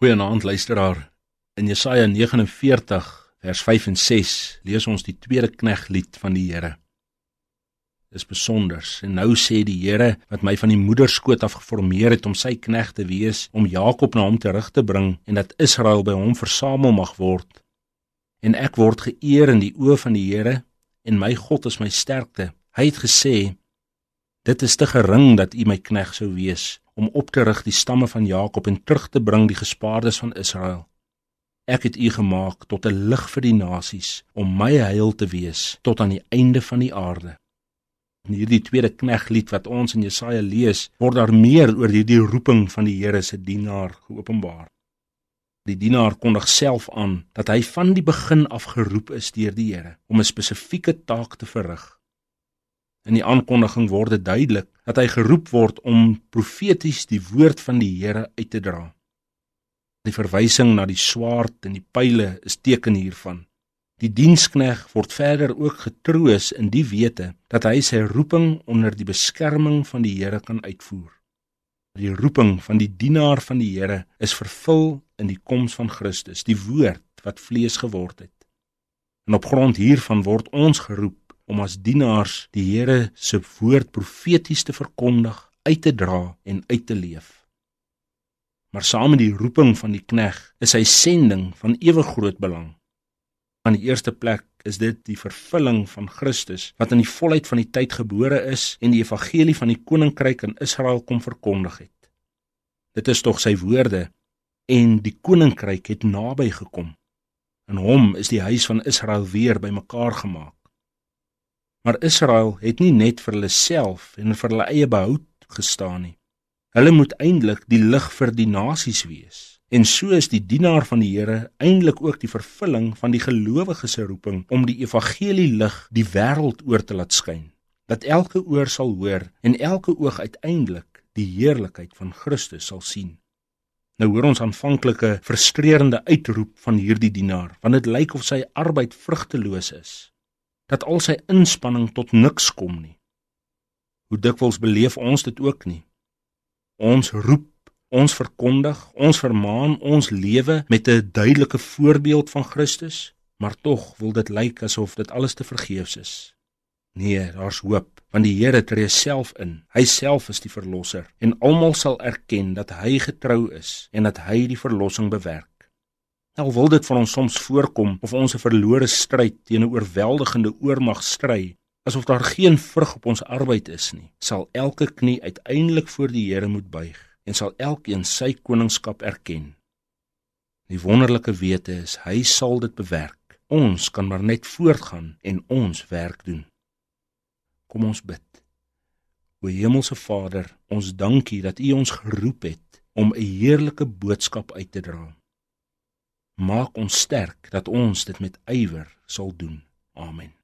Goeienaand luisteraar. In Jesaja 49 vers 5 en 6 lees ons die tweede kneglied van die Here. Dis besonders. En nou sê die Here wat my van die moederskoot af geformeer het om sy knegg te wees, om Jakob na hom terug te bring en dat Israel by hom versamel mag word. En ek word geëer in die oë van die Here en my God is my sterkte. Hy het gesê: Dit is te gering dat u my knegg sou wees om op te rig die stamme van Jakob en terug te bring die gespaardes van Israel. Ek het u gemaak tot 'n lig vir die nasies om my heil te wees tot aan die einde van die aarde. In hierdie tweede kneglied wat ons in Jesaja lees, word daar meer oor hierdie roeping van die Here se dienaar geopenbaar. Die dienaar kondig self aan dat hy van die begin af geroep is deur die Here om 'n spesifieke taak te verrig. In die aankondiging word dit duidelik dat hy geroep word om profeties die woord van die Here uit te dra. Die verwysing na die swaard en die pile is teken hiervan. Die dienskneg word verder ook getroos in die wete dat hy sy roeping onder die beskerming van die Here kan uitvoer. Die roeping van die dienaar van die Here is vervul in die koms van Christus, die woord wat vlees geword het. En op grond hiervan word ons geroep om as dienaars die Here se woord profeties te verkondig, uit te dra en uit te leef. Maar saam met die roeping van die knegg is sy sending van ewe groot belang. Aan die eerste plek is dit die vervulling van Christus wat in die volheid van die tyd gebore is en die evangelie van die koninkryk in Israel kom verkondig het. Dit is tog sy woorde en die koninkryk het naby gekom. In hom is die huis van Israel weer bymekaar gemaak. Maar Israel het nie net vir hulle self en vir hulle eie behoud gestaan nie. Hulle moet eintlik die lig vir die nasies wees. En so is die dienaar van die Here eintlik ook die vervulling van die gelowiges se roeping om die evangelie lig die wêreld oor te laat skyn, dat elke oor sal hoor en elke oog uiteindelik die heerlikheid van Christus sal sien. Nou hoor ons aanvanklike frustrerende uitroep van hierdie dienaar, want dit lyk of sy arbeid vrugteloos is dat al sy inspanning tot niks kom nie. Hoe dikwels beleef ons dit ook nie? Ons roep, ons verkondig, ons vermaan ons lewe met 'n duidelike voorbeeld van Christus, maar tog wil dit lyk asof dit alles te vergeefs is. Nee, daar's hoop, want die Here tree self in. Hy self is die verlosser en almal sal erken dat hy getrou is en dat hy die verlossing bewerk. Al wil dit vir ons soms voorkom of ons 'n verlore stryd teen 'n oorweldigende oormag stry, asof daar geen vrug op ons arbeid is nie, sal elke knie uiteindelik voor die Here moet buig en sal elkeen sy koningskap erken. Die wonderlike wete is hy sal dit bewerk. Ons kan maar net voortgaan en ons werk doen. Kom ons bid. O Hemelse Vader, ons dankie dat U ons geroep het om 'n heerlike boodskap uit te dra maak ons sterk dat ons dit met ywer sal doen. Amen.